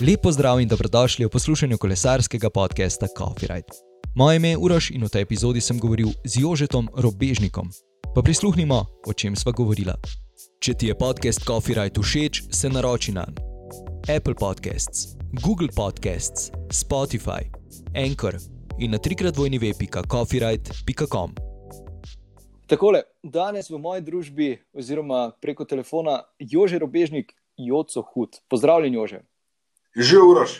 Lepo zdrav in dobrodošli v poslušanju kolesarskega podcasta Copyright. Moje ime je Uroš in v tej epizodi sem govoril z Jožetom Robežnikom. Pa prisluhnimo, o čem sva govorila. Če ti je podcast Copyright všeč, se naroči na Apple Podcasts, Google Podcasts, Spotify, Anchor in na trikrat vojni web.copyright.com. Takole, danes v moji družbi, oziroma preko telefona, Jože Robežnik, Joco Hud. Pozdravljen, Jože. Že uroš.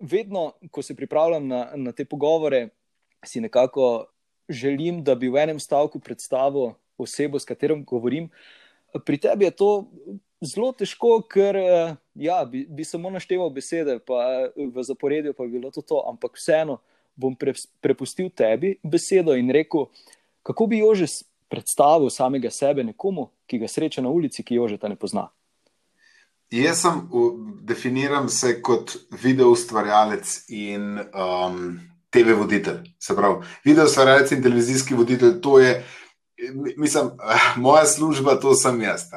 Vedno, ko se pripravljam na, na te pogovore, si nekako želim, da bi v enem stavku predstavil osebo, s katero govorim. Pri tebi je to zelo težko, ker ja, bi, bi samo našteval besede, pa v zaporedju pa bi bilo to, to ampak vseeno bom pre, prepustil tebi besedo in rekel, kako bi jo že predstavil samega sebe nekomu, ki ga sreča na ulici, ki jo že ta ne pozna. Jaz sem definiram se kot video ustvarjalec in um, TV voditelj. Se pravi, video ustvarjalec in televizijski voditelj, to je, mislim, moja služba, to sem jaz.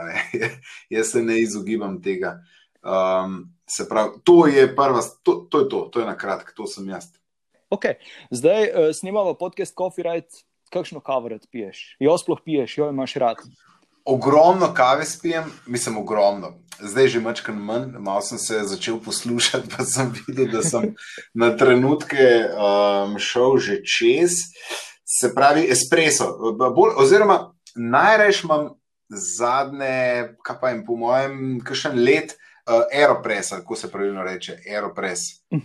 jaz se ne izogibam tega. Um, se pravi, to je prva, to, to je to, to je na kratko, to sem jaz. Ok, zdaj uh, snimamo podcast Coffee Right. Kakšno kavo rad piješ? Jo sploh piješ, jo imaš rad. Ogromno kave spijem, mislim, ogromno. Zdaj že mačkam manj, malo sem se začel poslušati, pa sem videl, da sem na trenutke um, šel že čez. Se pravi, espreso. Bolj, oziroma, najrajš imam zadnje, kaj pa jim po mojem, kakšen let, uh, aeropress, kako se pravilno reče, aeropress. Uh,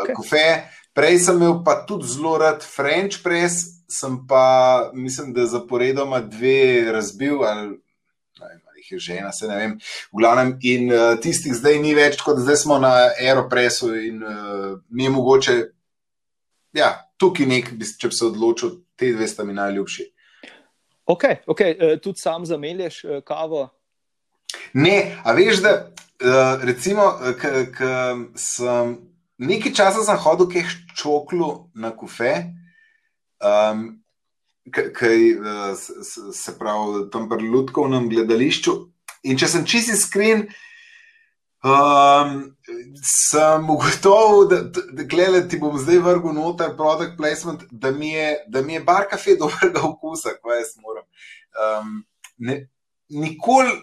okay. Kofe, prej sem imel pa tudi zelo rad French press sem pa, mislim, da zaporedoma dve razbil, ali jih je žena, se ne vem. V glavnem, in uh, tistih zdaj ni več, tako da zdaj smo na Aeropressu in uh, mi je mogoče, ja, tukaj nek, če bi se odločil, te dve sta mi najljubši. Ok, okay. Uh, tudi sam zamelješ uh, kavo. Ne, a veš, da uh, recimo, ker sem nekaj časa hodil, kaj čoklu na kufe, um, kaj uh, se pravi tam pri Ludkovnem gledališču. In če sem čisti skrin, um, sem ugotovil, da, da gledaj, ti bom zdaj vrgel noter product placement, da mi je, da mi je bar kafe dobrega okusa, kaj jaz moram. Um, ne, nikoli,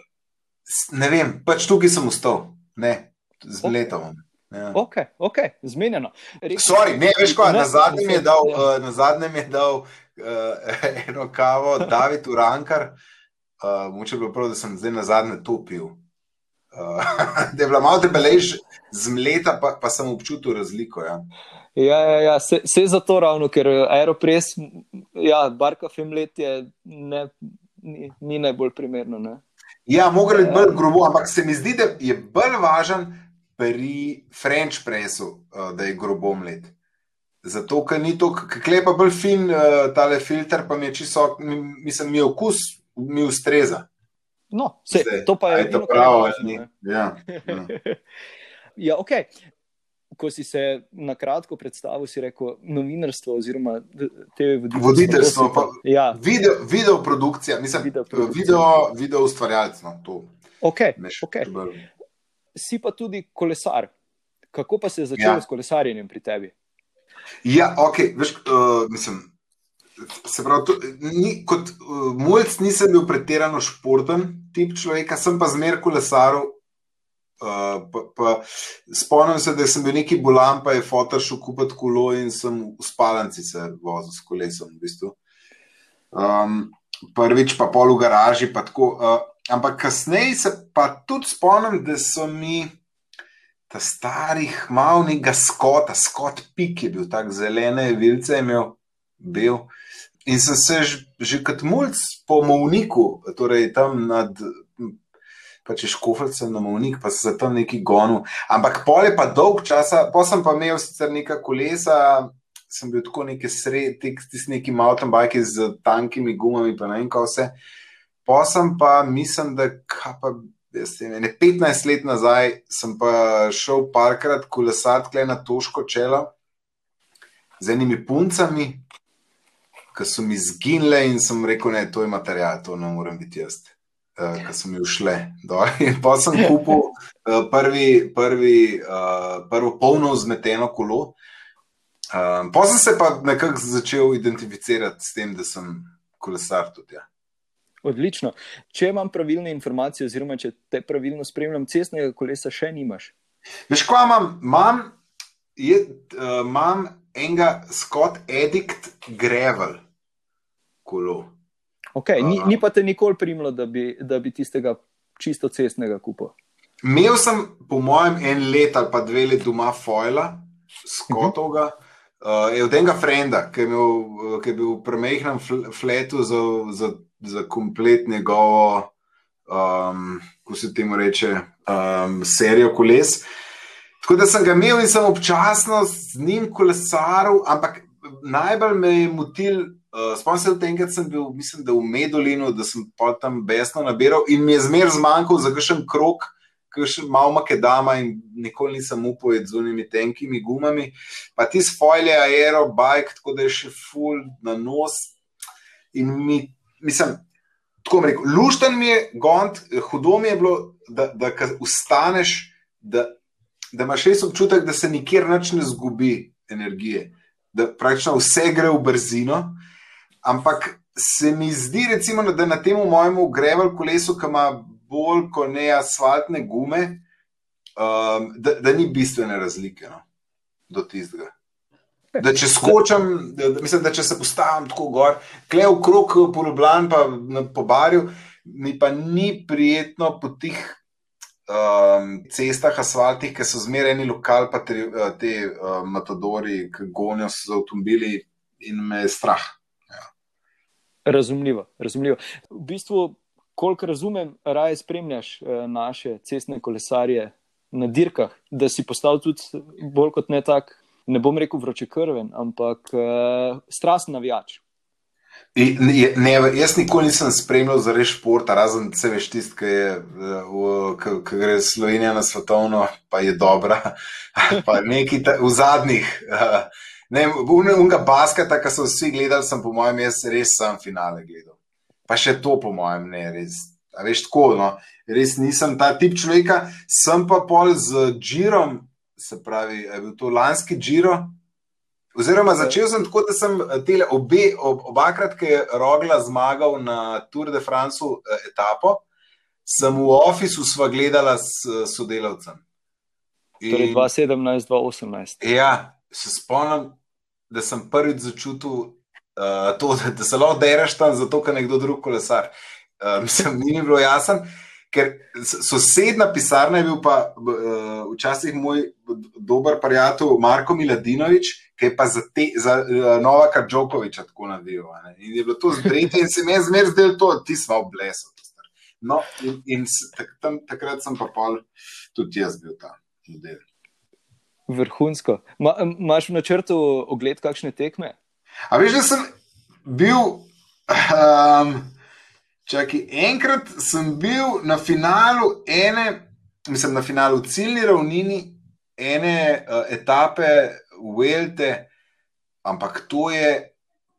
ne vem, pač tukaj sem ustal, ne, z letom. Ja. Ok, ok, zmenjeno. Sorry, ne, veš, kaj, na zadnjem je dal, ja. na zadnjem je dal uh, eno kavo, David Urankar. Uh, Moče bi bilo prav, da sem zdaj na zadnje to pil. Uh, da je bila malo te belež z mleta, pa, pa sem občutil razliko. Ja, ja, ja, ja. se, se za to ravno, ker aeropres, ja, barka femlet je ne, ni, ni najbolj primerno. Ne? Ja, mogoče je bolj grobo, ampak se mi zdi, da je bolj važen pri French pressu, uh, da je grobo mlet. Zato, ker ni to, kaj pa bolj fin, uh, tale filter, pa mi je čisto, mislim, mi je okus, mi ustreza. No, se, to pa je to pravo. Ja, ja. ja, ok. Ko si se na kratko predstavil, si rekel novinarstvo oziroma TV voditeljstvo. Voditeljstvo, pa ja. video, video produkcija, mislim, video, video, video ustvarjalec. No, ok, ok si pa tudi kolesar. Kako pa se je začelo ja. s kolesarjenjem pri tebi? Ja, ok, veš, uh, mislim. Se pravi, to, ni, kot uh, mulj nisem bil pretirano športen tip človeka, sem pa zmer kolesaril. Uh, pa, pa, spomnim se, da sem bil neki bolan, pa je fotor šel kupiti kolo in sem v spalnici se vozil s kolesom. V bistvu. um, prvič pa pol v garaži. Tako, uh, ampak kasneje se pa tudi spomnim, da so mi ta starih mal nekega skota, skot pik je bil tako zelene, vilce je imel, bil. In sem se že, že kot mulj po Movniku, torej tam nad. Pa če škofrce na Movnik, pa se tam neki gonu. Ampak pol je pa dolg časa, pa sem pa imel sicer neka kolesa, sem bil tako neki sred, s neki mountain bike z tankimi gumami, pa ne vem, kaj vse. Posem pa mislim, da pa, vem, ne 15 let nazaj sem pa šel parkrat kolesati kle na toško čelo z enimi puncami, ki so mi zginile in sem rekel, ne, to je material, to ne morem biti jaz. uh, ki so mi ušle. Pa sem kupil uh, prvi, prvi, uh, prvo polno zmeteno kolo. Um, pa sem se pa nekako začel identificirati s tem, da sem kolesar tudi. Ja. Odlično. Če imam pravilne informacije, oziroma če te pravilno spremljam, cestnega kolesa še nimaš. Veš, kaj imam? Imam, je, uh, imam enega Scott Edict Gravel kolo. Okay, ni, ni pa te nikoli primlo, da bi, da bi tistega čisto cestnega kupil. Imel sem, po mojem, en let ali pa dve leti doma foila, skotovga. Uh -huh. Uh, je od enega frenda, ki je, imel, ki je bil v premehnem fletu za, za, za komplet njegovo, um, kako se temu reče, um, serijo koles. Tako da sem ga imel in sem občasno z njim kolesaril, ampak najbolj me je motil. Uh, Spomnim se, da enkrat sem bil, mislim, da v Medolinu, da sem tam besno nabiral in mi je zmer zmanjkal za kakšen krok malo makedama in nikoli nisem upal z unimi tenkimi gumami. Pa ti spoile aerobike, tako da je še full na nos. In mi, mislim, tako rekel, lušten mi je, gond, hudo mi je bilo, da, da ustaneš, da, da imaš res občutek, da se nikjer več ne zgubi energije, da praktično vse gre v brzino. Ampak se mi zdi, recimo, da na tem mojemu grevel kolesu, ki ima bolj kot ne asfaltne gume, um, da, da ni bistvene razlike no, do tistega. Da če skočim, da, mislim, da če se postavim tako gor, klev krok po Ljubljani, pa na pobarju, mi pa ni prijetno po tih um, cestah, asfaltih, ki so zmereni lokal, pa te, te uh, matadori, ki gonijo z avtomobili in me je strah. Ja. Razumljivo, razumljivo. V bistvu kolikor razumem, raje spremljaš uh, naše cestne kolesarje na dirkah, da si postal tudi bolj kot ne tak, ne bom rekel vročekrven, ampak uh, strasten navijač. Ne, ne, jaz nikoli nisem spremljal za res športa, razen se veš tisti, ki, ki, ki gre Slovenija na svetovno, pa je dobra. Pa neki ta, v zadnjih, ne, unga basketa, ki so vsi gledali, sem po mojem, jaz res sem finale gledal pa še to, po mojem, ne res. A veš tako, no, res nisem ta tip človeka, sem pa pol z Džirom, se pravi, je bil to lanski Džiro. Oziroma, začel sem tako, da sem te obe, ob, obakrat, ki je Rogla zmagal na Tour de France eh, etapo, sem v ofisu sva gledala s sodelavcem. Torej, 2017-2018. Ja, se spomnim, da sem prvič začutil uh, to, da, da se lahko dereš tam, zato ker nekdo drug kolesar. Uh, mislim, ni mi bilo jasno, ker sosedna pisarna je bil pa uh, včasih moj dober prijatelj Marko Miladinovič, ki je pa za, te, za uh, Novaka Džokoviča tako nadel. In je bilo to zbrejte in se mi je zmer zdel to, ti smo oblesli. No, in, in tak, tam, takrat sem pa pol, tudi jaz bil ta model. Vrhunsko. Ma, maš v načrtu ogled kakšne tekme? A veš, da sem bil. Um, čaki, enkrat sem bil na finalu ene, mislim, na finalu ciljni ravnini, ene uh, etape Welte, ampak to je,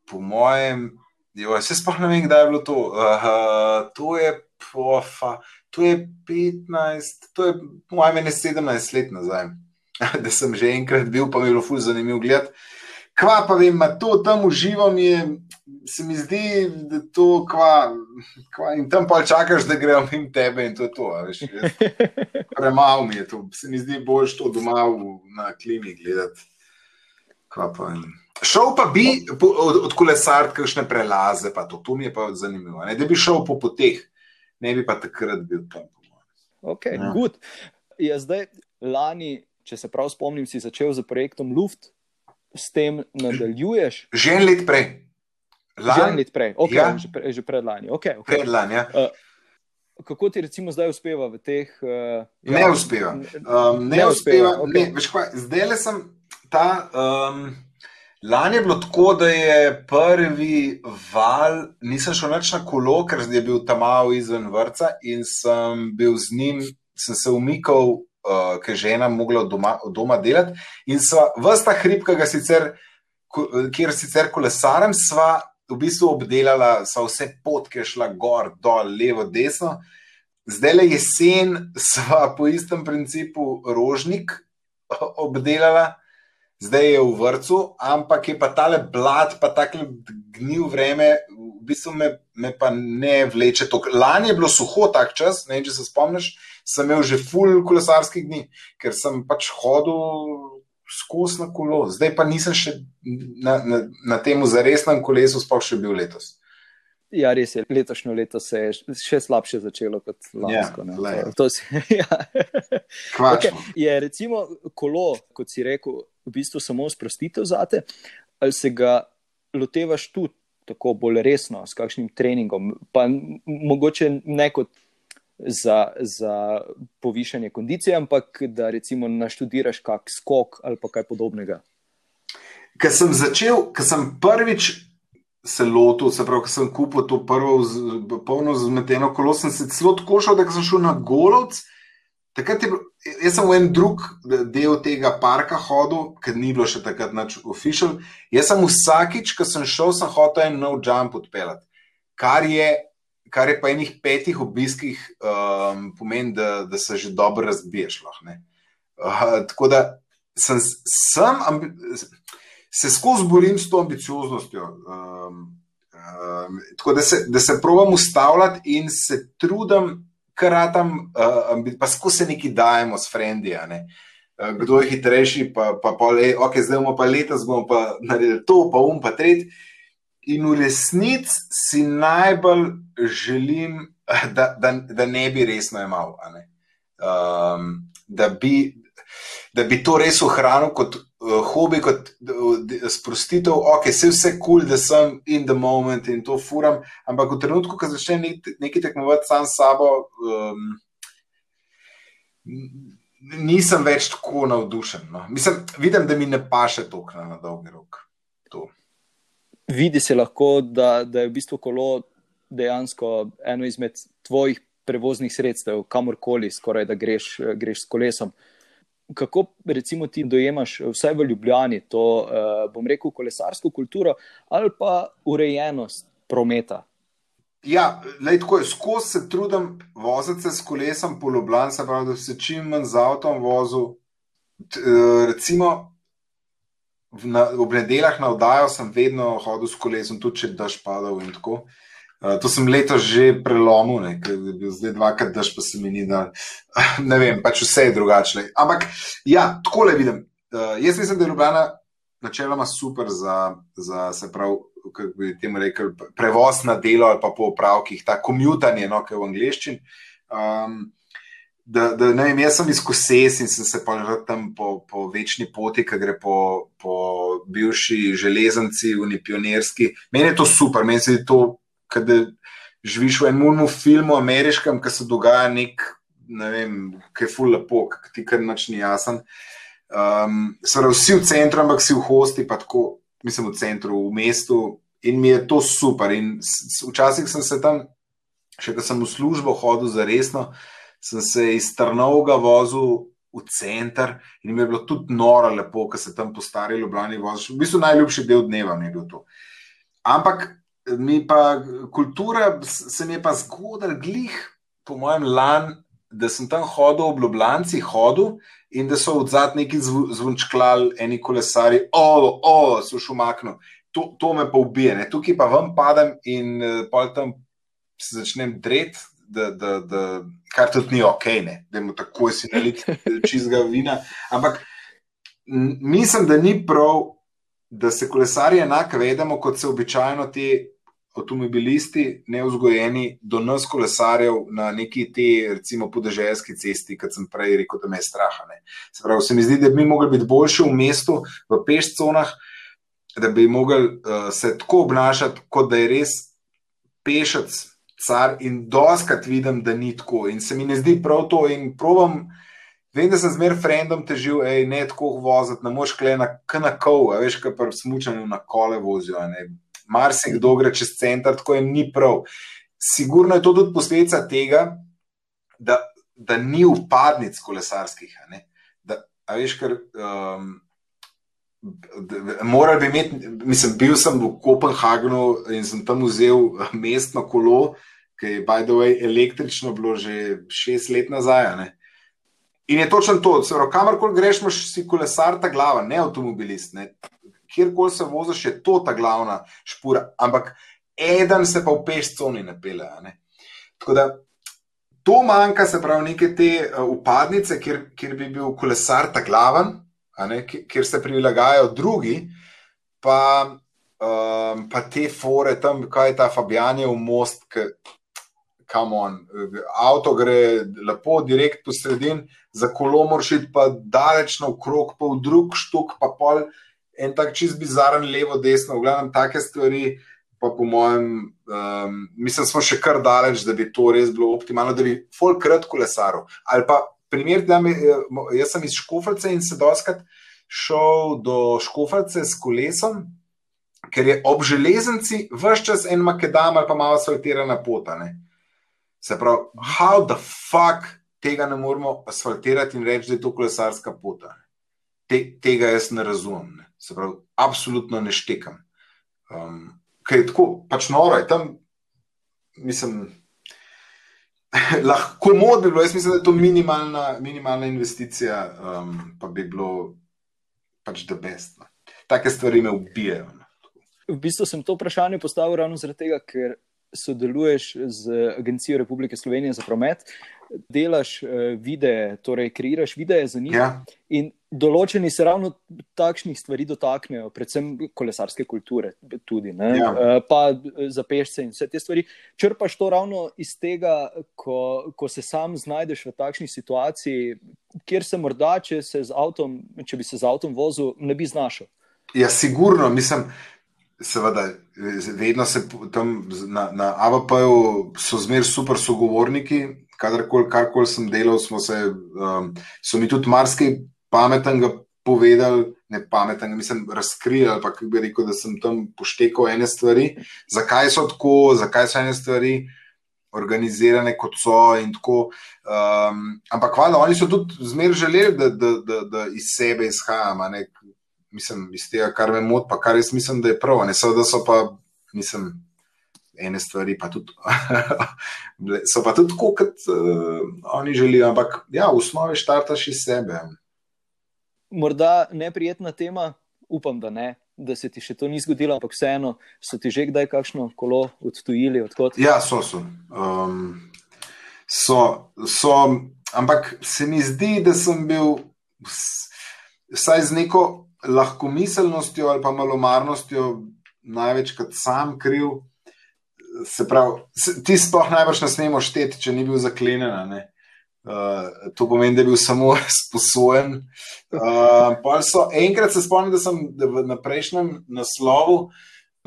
po mojem, jo, se sploh ne vem, kdaj je bilo to. Uh, to je pofa, to je 15, to je po mojem, ne 17 let nazaj, da sem že enkrat bil, pa mi je bilo fuz zanimivo gledati. Kva pa vem, to tam uživam, je, se mi zdi, da je to kva, kva in tam pa čakaš, da grejo mimo tebe in to je to. Premalo mi je to, se mi zdi boljš to doma v, na klimi gledati. Šel pa bi od, od kolesark, kakšne prelaze, pa to, to mi je pa zanimivo. Ne? Da bi šel po poteh, ne bi pa takrat bil tam. Ok, ja. good. Je zdaj lani, če se prav spomnim, si začel z projektom Luft s tem nadaljuješ? Že en let prej. Lan? Že en let prej, okay, ja. že, pre, že predlani. Okay, okay. Predlani, ja. Uh, kako ti recimo zdaj uspeva v teh? Uh, ne ja, uspeva. Um, ne, ne uspeva. uspeva. Okay. Ne, zdaj le sem ta. Um, Lani je bilo tako, da je prvi val, nisem šel več na kolo, ker je bil tam malo izven vrca in sem bil z njim, sem se umikal uh, ki je žena mogla od doma, od doma delati. In sva vsta hrib, sicer, kjer sicer kolesarem, sva, v bistvu obdelala, so vse potke šla gor, dol, levo, desno. Zdaj le jesen, sva po istem principu rožnik obdelala, zdaj je v vrtu, ampak je pa tale blad, pa tako gnil vreme, v bistvu me, me pa ne vleče. Tok. Lani je bilo suho tak čas, ne vem, če se spomniš, sem imel že full kolesarskih dni, ker sem pač hodil skozi na kolo, zdaj pa nisem še na, na, na tem zaresnem kolesu, sploh še bil letos. Ja, res je. Letošnje leto se je še slabše začelo kot lansko. Ja, to, to si, ja. okay. Je recimo kolo, kot si rekel, v bistvu samo sprostitev zate, ali se ga lotevaš tudi tako bolj resno, s kakšnim treningom, pa mogoče ne kot za, za povišanje kondicije, ampak da recimo naštudiraš kak skok ali kaj podobnega. Ker sem začel, ker sem prvič se lotil, se pravi, ker sem kupil to prvo polno zmeteno kolo, sem se celo tako šel, da sem šel na Golovc. Takrat je, jaz sem v en drug del tega parka hodil, ker ni bilo še takrat nič official. Jaz sem vsakič, ko sem šel, sem hotel en nov jump odpeljati. Kar je kar je pa enih petih obiskih, um, pomeni, da, da se že dobro razbiješ. Uh, tako da sem, sem se skozi borim s to ambicioznostjo. Um, um, tako da se, da se provam ustavljati in se trudim, kratam, uh, pa skozi se neki dajemo s frendi. Uh, kdo je hitrejši, pa, pa, pa le, ok, zdaj bomo pa letos, bomo pa naredili to, pa um, pa tretji. In v resnici si najbolj želim, da, da, da ne bi resno imel. Um, da, da bi to res ohranil kot uh, hobi, kot uh, sprostitev. Ok, vse vse kul, cool, da sem in the moment in to furam, ampak v trenutku, ko začne nek, nekaj tekmovati sam s sabo, um, nisem več tako navdušen. No. Mislim, vidim, da mi ne paše to na dolgi rok. To vidi se lahko, da, da je v bistvu kolo dejansko eno izmed tvojih prevoznih sredstev, kamorkoli, skoraj da greš, greš s kolesom. Kako recimo ti dojemaš, vsaj v Ljubljani, to, eh, bom rekel, kolesarsko kulturo ali pa urejenost prometa? Ja, lej, tako je. Skozi se trudim voziti se s kolesom po Ljubljani, se pravi, da se čim manj z avtom vozim. Eh, recimo, na, ob nedeljah na oddajo sem vedno hodil s kolesom, tudi če daš padal in tako. Uh, to sem letos že prelomil, ker je bil zdaj dvakrat daš, pa se mi ni da. ne vem, pač vse je drugače. Ampak ja, tako le vidim. Uh, jaz mislim, da je Ljubljana načeloma super za, za se pravi, kako bi temu rekel, prevoz na delo ali pa po opravkih, ta komutanje, no, kaj v angliščini. Um, da, da ne vem, jaz sem iz Koses in sem se pa tam po, po večni poti, ki gre po, po bivši železnici, unipionirski. Meni je to super, meni se je to, da živiš v enem filmu, ameriškem, ki se dogaja nek, ne vem, ki je ful lepo, ki ti kar noč ni jasen. Um, Sveda vsi v centru, ampak si v hosti, pa tako, mislim, v centru, v mestu. In mi je to super. In včasih sem se tam, še ko sem v službo hodil za resno, sem se iz Trnovega vozil v center in mi je bilo tudi noro lepo, ker se tam postarili v Ljubljani voziš. V bistvu najljubši del dneva mi je bil to. Ampak mi pa kultura se mi je pa zgodila glih, po mojem, lan, da sem tam hodil v Ljubljani, hodil. In da so od zadnjih neki zvončklali, eni kolesari, o, o, so šumaknili. To, to me pa ubije, ne? tukaj pa vam padem in uh, tam se začnem dreti, da, da, da kar tudi ni ok, ne? da imamo tako si naliti čizga vina. Ampak mislim, da ni prav, da se kolesari enako vedemo, kot se običajno ti avtomobilisti, neuzgojeni do nas kolesarjev na neki te, recimo, podeželski cesti, kot sem prej rekel, da me je strah. Se pravi, se mi zdi, da bi mogli biti boljši v mestu, v pešconah. Da bi mogli uh, se tako obnašati, kot da je res pešec, car in doskrat vidim, da ni tako. In se mi ne zdi prav to. In provam, vem, da sem zmer frendom težil, ej, ne tako voziti, ne moš kle na kanakov, veš, kaj pa smučanju na kole vozijo. Mar se kdo gre čez center, tako jim ni prav. Sigurno je to tudi posledica tega, da, da ni upadnic kolesarskih. Da, veš, ker, um, Moral bi imeti, mislim, bil sem v Kopenhagnu in sem tam vzel mestno kolo, ki je, by the way, električno bilo že šest let nazaj. Ne? In je točno to, da kamorkoli greš, imaš si kolesar, ta glava, ne avtomobilist. Ne? Kjerkoli se voziš, je to ta glavna špura, ampak eden se pa v pešconi ne pele. Ne? Tako da to manjka, se pravi, neke te uh, upadnice, kjer, kjer bi bil kolesar ta glaven, ne, kjer se prilagajajo drugi, pa, um, pa te fore tam, kaj je ta Fabijanjev most, kam on. Avto gre lepo, direkt po sredini, za kolo moraš iti pa daleč na okrog, pa v drug štuk, pa pol en tak čist bizaren, levo, desno, v glavnem take stvari. Pa po mojem, um, mislim, smo še kar daleč, da bi to res bilo optimalno, da bi folk kratko lesaril. Ali pa primer, da mi, eh, jaz sem iz Škofalce in se doskrat šel do Škofalce s kolesom, ker je ob železnici vse čas en makedam ali pa malo asfaltirana pota. Ne? Se pravi, how the fuck tega ne moramo asfaltirati in reči, da je to kolesarska pota. Te, tega jaz ne razumem. Ne? Se pravi, absolutno ne štekam. Um, Kaj je tako, pač noro je tam, mislim, lahko mod bi bilo, jaz mislim, da je to minimalna, minimalna investicija, um, pa bi bilo pač da best. No. Take stvari me ubijajo. No. V bistvu sem to vprašanje postavil ravno zaradi tega, ker sodeluješ z Agencijo Republike Slovenije za promet, delaš uh, videe, torej kreiraš videe za njih. Ja. In določeni se ravno takšnih stvari dotaknejo, predvsem kolesarske kulture, tudi, ja. uh, pa za pešce in vse te stvari. Črpaš to ravno iz tega, ko, ko se sam znajdeš v takšni situaciji, kjer se morda, če, se avtom, če bi se z avtom vozil, ne bi znašel. Ja, sigurno, mislim. Seveda, vedno se tam na, na AVP-ju so zmeraj super sogovorniki, kadarkoli, karkoli sem delal, se, um, so mi tudi marsikaj pametnega povedali, ne pametnega, mislim, razkrili ali pa bi rekel, da sem tam poštekal ene stvari, zakaj so tako, zakaj so ene stvari organizirane kot so in tako. Um, ampak hvala, oni so tudi zmeraj želeli, da, da, da, da iz sebe izhajamo mislim, iz tega, kar me moti, pa kar jaz mislim, da je prav. Ne samo, da so pa, mislim, ene stvari, pa tudi, so pa tudi tako, kot uh, oni želijo. Ampak ja, v osnovi štartaš iz sebe. Morda neprijetna tema, upam, da ne. Da se ti še to ni zgodilo, ampak vseeno, so ti že kdaj kakšno kolo odtujili? Odkot? Ja, so. so. Um, so, so, ampak se mi zdi, da sem bil vsaj z neko lahko miselnostjo ali pa malomarnostjo največkrat sam kriv. Se pravi, ti sploh najbrž ne smemo šteti, če ni bil zaklenjen. Uh, to pomeni, da je bil samo sposojen. Uh, so, enkrat se spomnim, da sem da na prejšnjem naslovu,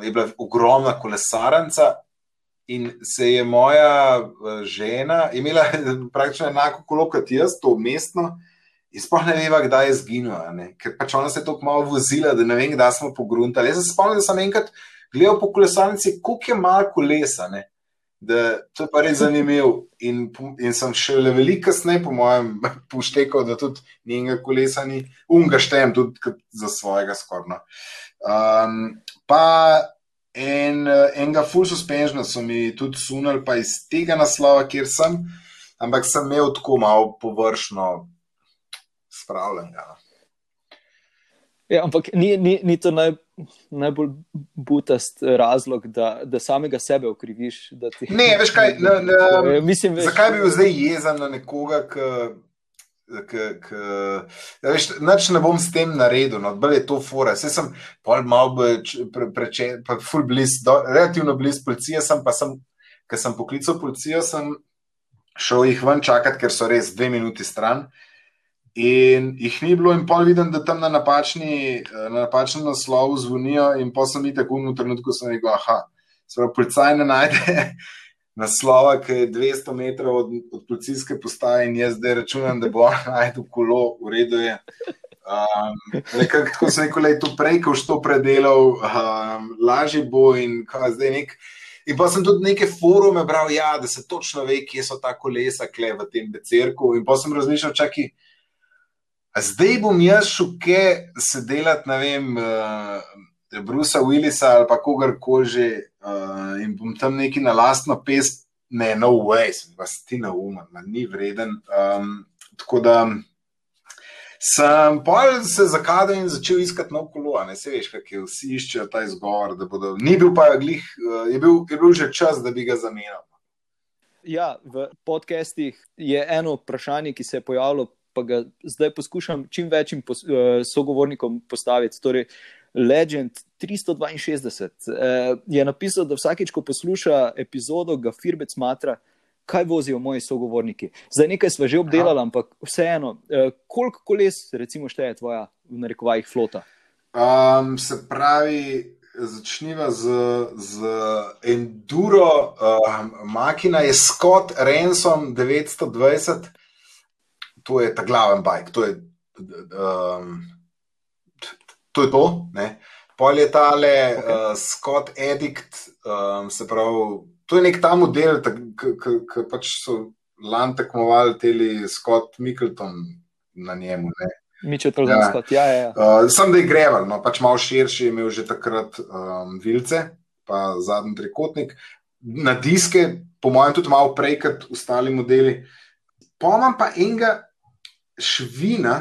je bila ogromna kolesarnica in se je moja uh, žena imela praktično enako kolo kot jaz, to mestno. Uh, In sploh ne veva, kdaj je zginila, ker pač ona se je tako malo vozila, da ne vem, kdaj smo pogruntali. Jaz se spomnim, da sem enkrat gledal po kolesarnici, koliko je malo kolesa. Ne? Da, to je pa res zanimivo. In, in sem še le veliko kasneje, po mojem, poštekal, da tudi njenega kolesa ni, unga štejem tudi za svojega skorno. Um, pa en, enega full suspension so mi tudi sunili, pa iz tega naslova, kjer sem, ampak sem imel tako malo površno spravljenega. No. Ja, ampak ni, ni, ni to naj, najbolj butast razlog, da, da samega sebe okriviš. Ti... Ne, veš kaj. Ne, ne, Mislim, veš... Zakaj bi bil zdaj jezen na nekoga, ki. Noč ne bom s tem naredil, no, bolj je to fora. Vse sem pol malo prečen, pa ful bliz, do, relativno bliz policije sem, pa sem, ker sem poklical policijo, sem šel jih ven čakati, ker so res dve minuti stran. In jih ni bilo, in pol vidim, da tam na, napačni, na napačnem naslovu zvonijo, in pa sem jih tako v trenutku rekel: aha, sprav, policaj ne najde naslova, ki je 200 metrov od, od policijske postaje, in jaz zdaj računam, da bo najdel kolo, v redu je. Um, nekako sem rekel, da je to prej, ko što predelal, um, lažje bo in kaj zdaj nek. In pa sem tudi neke forume bral, ja, da se točno ve, kje so ta kolesa, kle v tem becerku. In pa sem razmišljal, čakaj zdaj bom jaz šel, kaj se delati, ne vem, uh, Brusa Willisa ali pa kogarkoli že uh, in bom tam neki na lastno pes, ne, no way, sem vas ti na umen, ni vreden. Um, tako da sem pol se zakadil in začel iskati nov kolo, ne se veš, kak je vsi iščejo ta izgovor, da bodo, ni bil pa glih, uh, je, bil, je bil že čas, da bi ga zamenjal. Ja, v podcestih je eno vprašanje, ki se je pojavilo, pa ga zdaj poskušam čim večjim pos, uh, sogovornikom postaviti. Torej, Legend 362 uh, je napisal, da vsakeč, ko posluša epizodo, ga Firbec matra, kaj vozijo moji sogovorniki. Zdaj nekaj smo že obdelali, Aha. ampak vseeno, uh, koliko koles, recimo, šteje tvoja v narekovajih flota? Um, se pravi. Začniva z, z Enduro, uh, Makina je Scott Ransom 920, to je ta glaven bajk, to je um, to. Je to Pol je tale okay. uh, Scott Edict, um, se pravi, to je nek ta model, ki pač so lani tekmovali teli Scott Mikkelton na njemu. Ne? Mi če to znamo, ja, ja. ja. Uh, sem da je greval, no, pač malo širši, imel že takrat um, vilce, pa zadnji trikotnik. Na diske, po mojem, tudi malo prej kot ostali modeli. Pomem pa enega švina,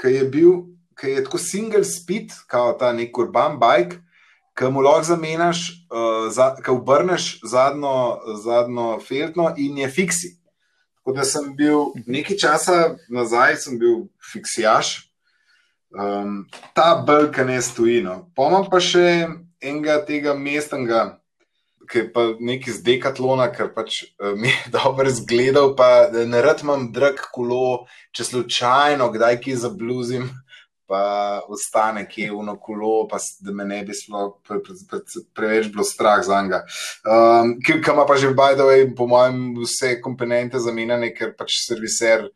ki je bil, ki je tako single speed, kot ta nek urban bike, ki mu lahko zamenjaš, uh, za, ki obrneš zadnjo, zadnjo feltno in je fiksi. Tako da sem bil nekaj časa nazaj, sem bil fiksijaš, um, ta brk ne stoji. No. Pomem pa še enega tega mestnega ki je nekaj z dekatlona, ker pač uh, mi je dobro izgledal, pa ne rad imam drag kolo, če slučajno kdaj ki zabluzim, pa ostane kje v kolo, pa da me ne bi sploh pre, pre, pre, preveč bilo strah za njega. Um, ki ima pa že v Bajdovej, po mojem, vse komponente zamenjane, ker pač serviser.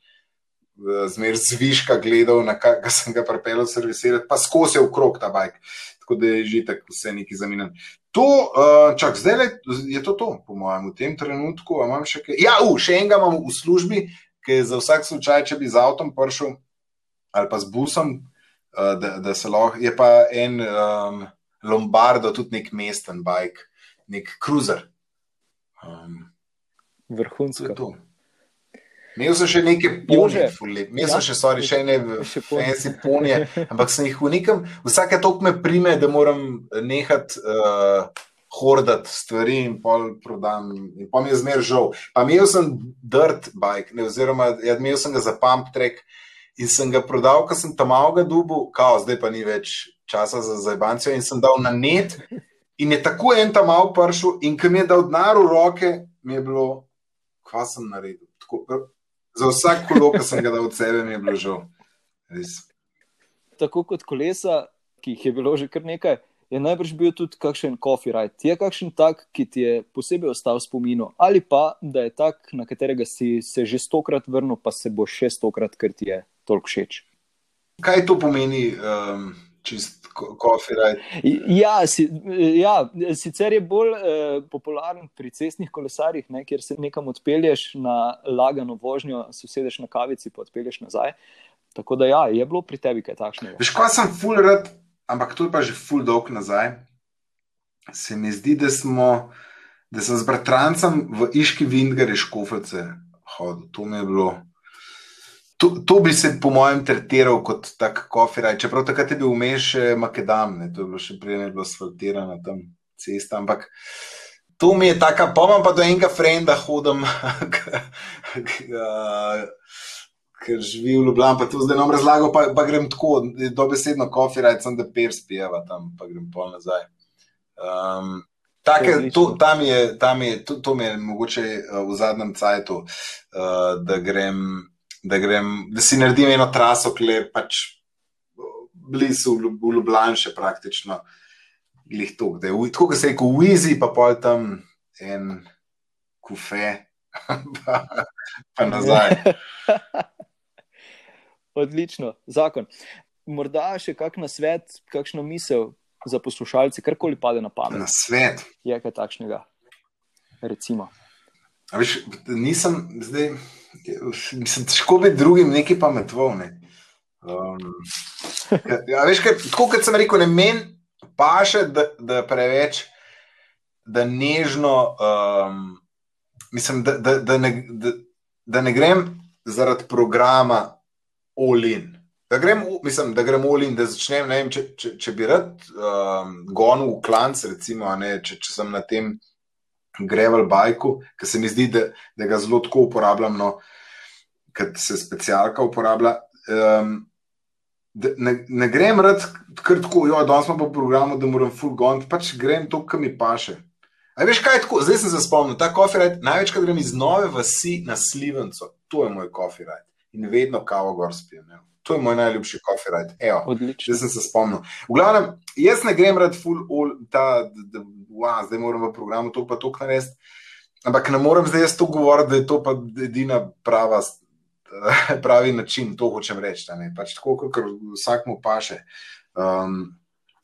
Eh, zmer zviška gledal, na kar sem ga pripeljal servisirati, pa skozi v krog ta bajk. Tako da je že tako vse neki zamenjani. To, uh, čak, zdaj le, je to, to, po mojem, v tem trenutku. Še, ja, uh, še enega imam v službi, ki je za vsak slučaj, če bi z avtom prišel ali pa z busom, uh, da, da se lahko. Je pa en um, Lombardo, tudi nek mesten bajk, nek cruiser. Um, Vrhunsko. Imel sem še nekaj ponje, imel sem ja, še, sorry, še ne fancy ponje, ampak sem jih v nekem, vsake tok me prime, da moram nehati uh, hordati stvari in pol prodam. In pa mi je zmer žal. Pa imel sem dirt bike, ne, oziroma ja, imel sem ga za pump track in sem ga prodal, ker sem tam malo ga dubu, kao, zdaj pa ni več časa za zajbancijo in sem dal na net in je tako en tam malo pršel in ker mi je dal denar v roke, mi je bilo, kva sem naredil. Tako, za vsak kolo, ki sem ga dal od sebe, mi je bilo žal. Res. Tako kot kolesa, ki jih je bilo že kar nekaj, je najbrž bil tudi kakšen coffee ride. Je kakšen tak, ki ti je posebej ostal v spominu, ali pa da je tak, na katerega si se že stokrat vrnil, pa se bo še stokrat, ker ti je toliko všeč. Kaj to pomeni? Um čist kofiraj. Ja, si, ja, sicer je bolj eh, popularen pri cestnih kolesarjih, ne, kjer se nekam odpelješ na lagano vožnjo, se usedeš na kavici, pa odpelješ nazaj. Tako da ja, je bilo pri tebi kaj takšnega. Veš, kaj sem full rad, ampak to je pa že full dolg nazaj. Se mi zdi, da, smo, da sem z bratrancem v Iški Vindgari škoflce hodil. To mi je bilo. To, to bi se, po mojem, tretiral kot tak kofiraj. Čeprav takrat je bil vmes še Makedam, ne? to je bilo še prej, ne bilo asfaltirano tam cesta. Ampak to mi je tako, pomem pa do enega frenda hodim, ker živi v Ljubljani, pa to zdaj nam razlago, pa, pa grem tako, dobesedno kofiraj, sem da per spijeva tam, pa grem pol nazaj. Um, Take, to, tam je, tam je, to, to mi je mogoče v zadnjem cajtu, uh, da grem da, grem, da si naredim eno traso, ki je pač blizu v Ljubljani, še praktično. To, da je tako, da se je kot Wizi, pa pol tam en kufe, pa, pa nazaj. Odlično, zakon. Morda še kak na svet, kakšno misel za poslušalce, karkoli pade na pamet. Na svet. Je kaj takšnega, recimo. Viš, nisem zdaj mislim, težko biti drugim nekaj pametov. Ne. Um, ja, veš, kaj, tako kot sem rekel, ne meni pa še, da, da preveč, da nežno, um, mislim, da, da, da, ne, da, da ne grem zaradi programa Olin. Da grem, mislim, da grem Olin, da začnem, ne vem, če, če, če bi rad um, gonil v klanc, recimo, ne, če, če sem na tem grevel bajku, ki se mi zdi, da, da ga zelo tako uporabljam, no, ker se specialka uporablja. Um, ne, ne grem rad, ker tako, jo, danes smo po programu, da moram full gond, pač grem to, kar mi paše. A veš kaj je tako, zdaj sem se spomnil, ta kofirajt, največkrat grem iz nove vasi na Slivenco, to je moj kofirajt in vedno kavo gor spijem. Ne. To je moj najljubši kofirajt. Zdaj sem se spomnil. V glavnem, jaz ne grem rad full all, ta, da, da, wow, zdaj moram v programu to pa to narediti. Ampak ne morem zdaj jaz to govoriti, da je to pa edina prava pravi način, to hočem reči. Pač tako, kot vsakmu paše. Um,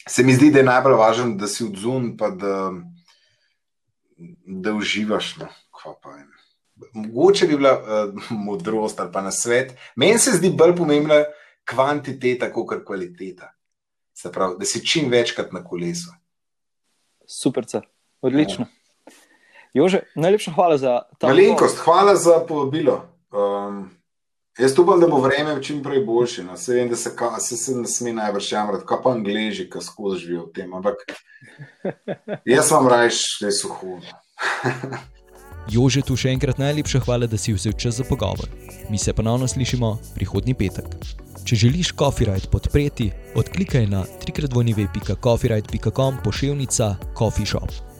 se mi zdi, da je najbolj važno, da si odzun, pa da, da uživaš. No. Mogoče bi bila uh, modrost ali pa na svet. Meni se zdi bolj pomembna kvantiteta, kot kvaliteta. Se pravi, da si čim večkrat na kolesu. Super, odlično. Ja. Jože, najlepša hvala za ta. Malenkost, hvala za povabilo. Um, Jaz upam, da bo vreme čim prej boljše. No. Se vem, da se, ka, se, se ne sme najbrž jamrati, kaj pa angliži, ki skozi živijo v tem. Ampak jaz vam rajš, da so hudo. Jože, tu še enkrat najlepša hvala, da si vzel čas za pogovor. Mi se ponovno slišimo prihodnji petek. Če želiš Copyright podpreti, odklikaj na www.coffeeright.com pošiljka Coffee Shop.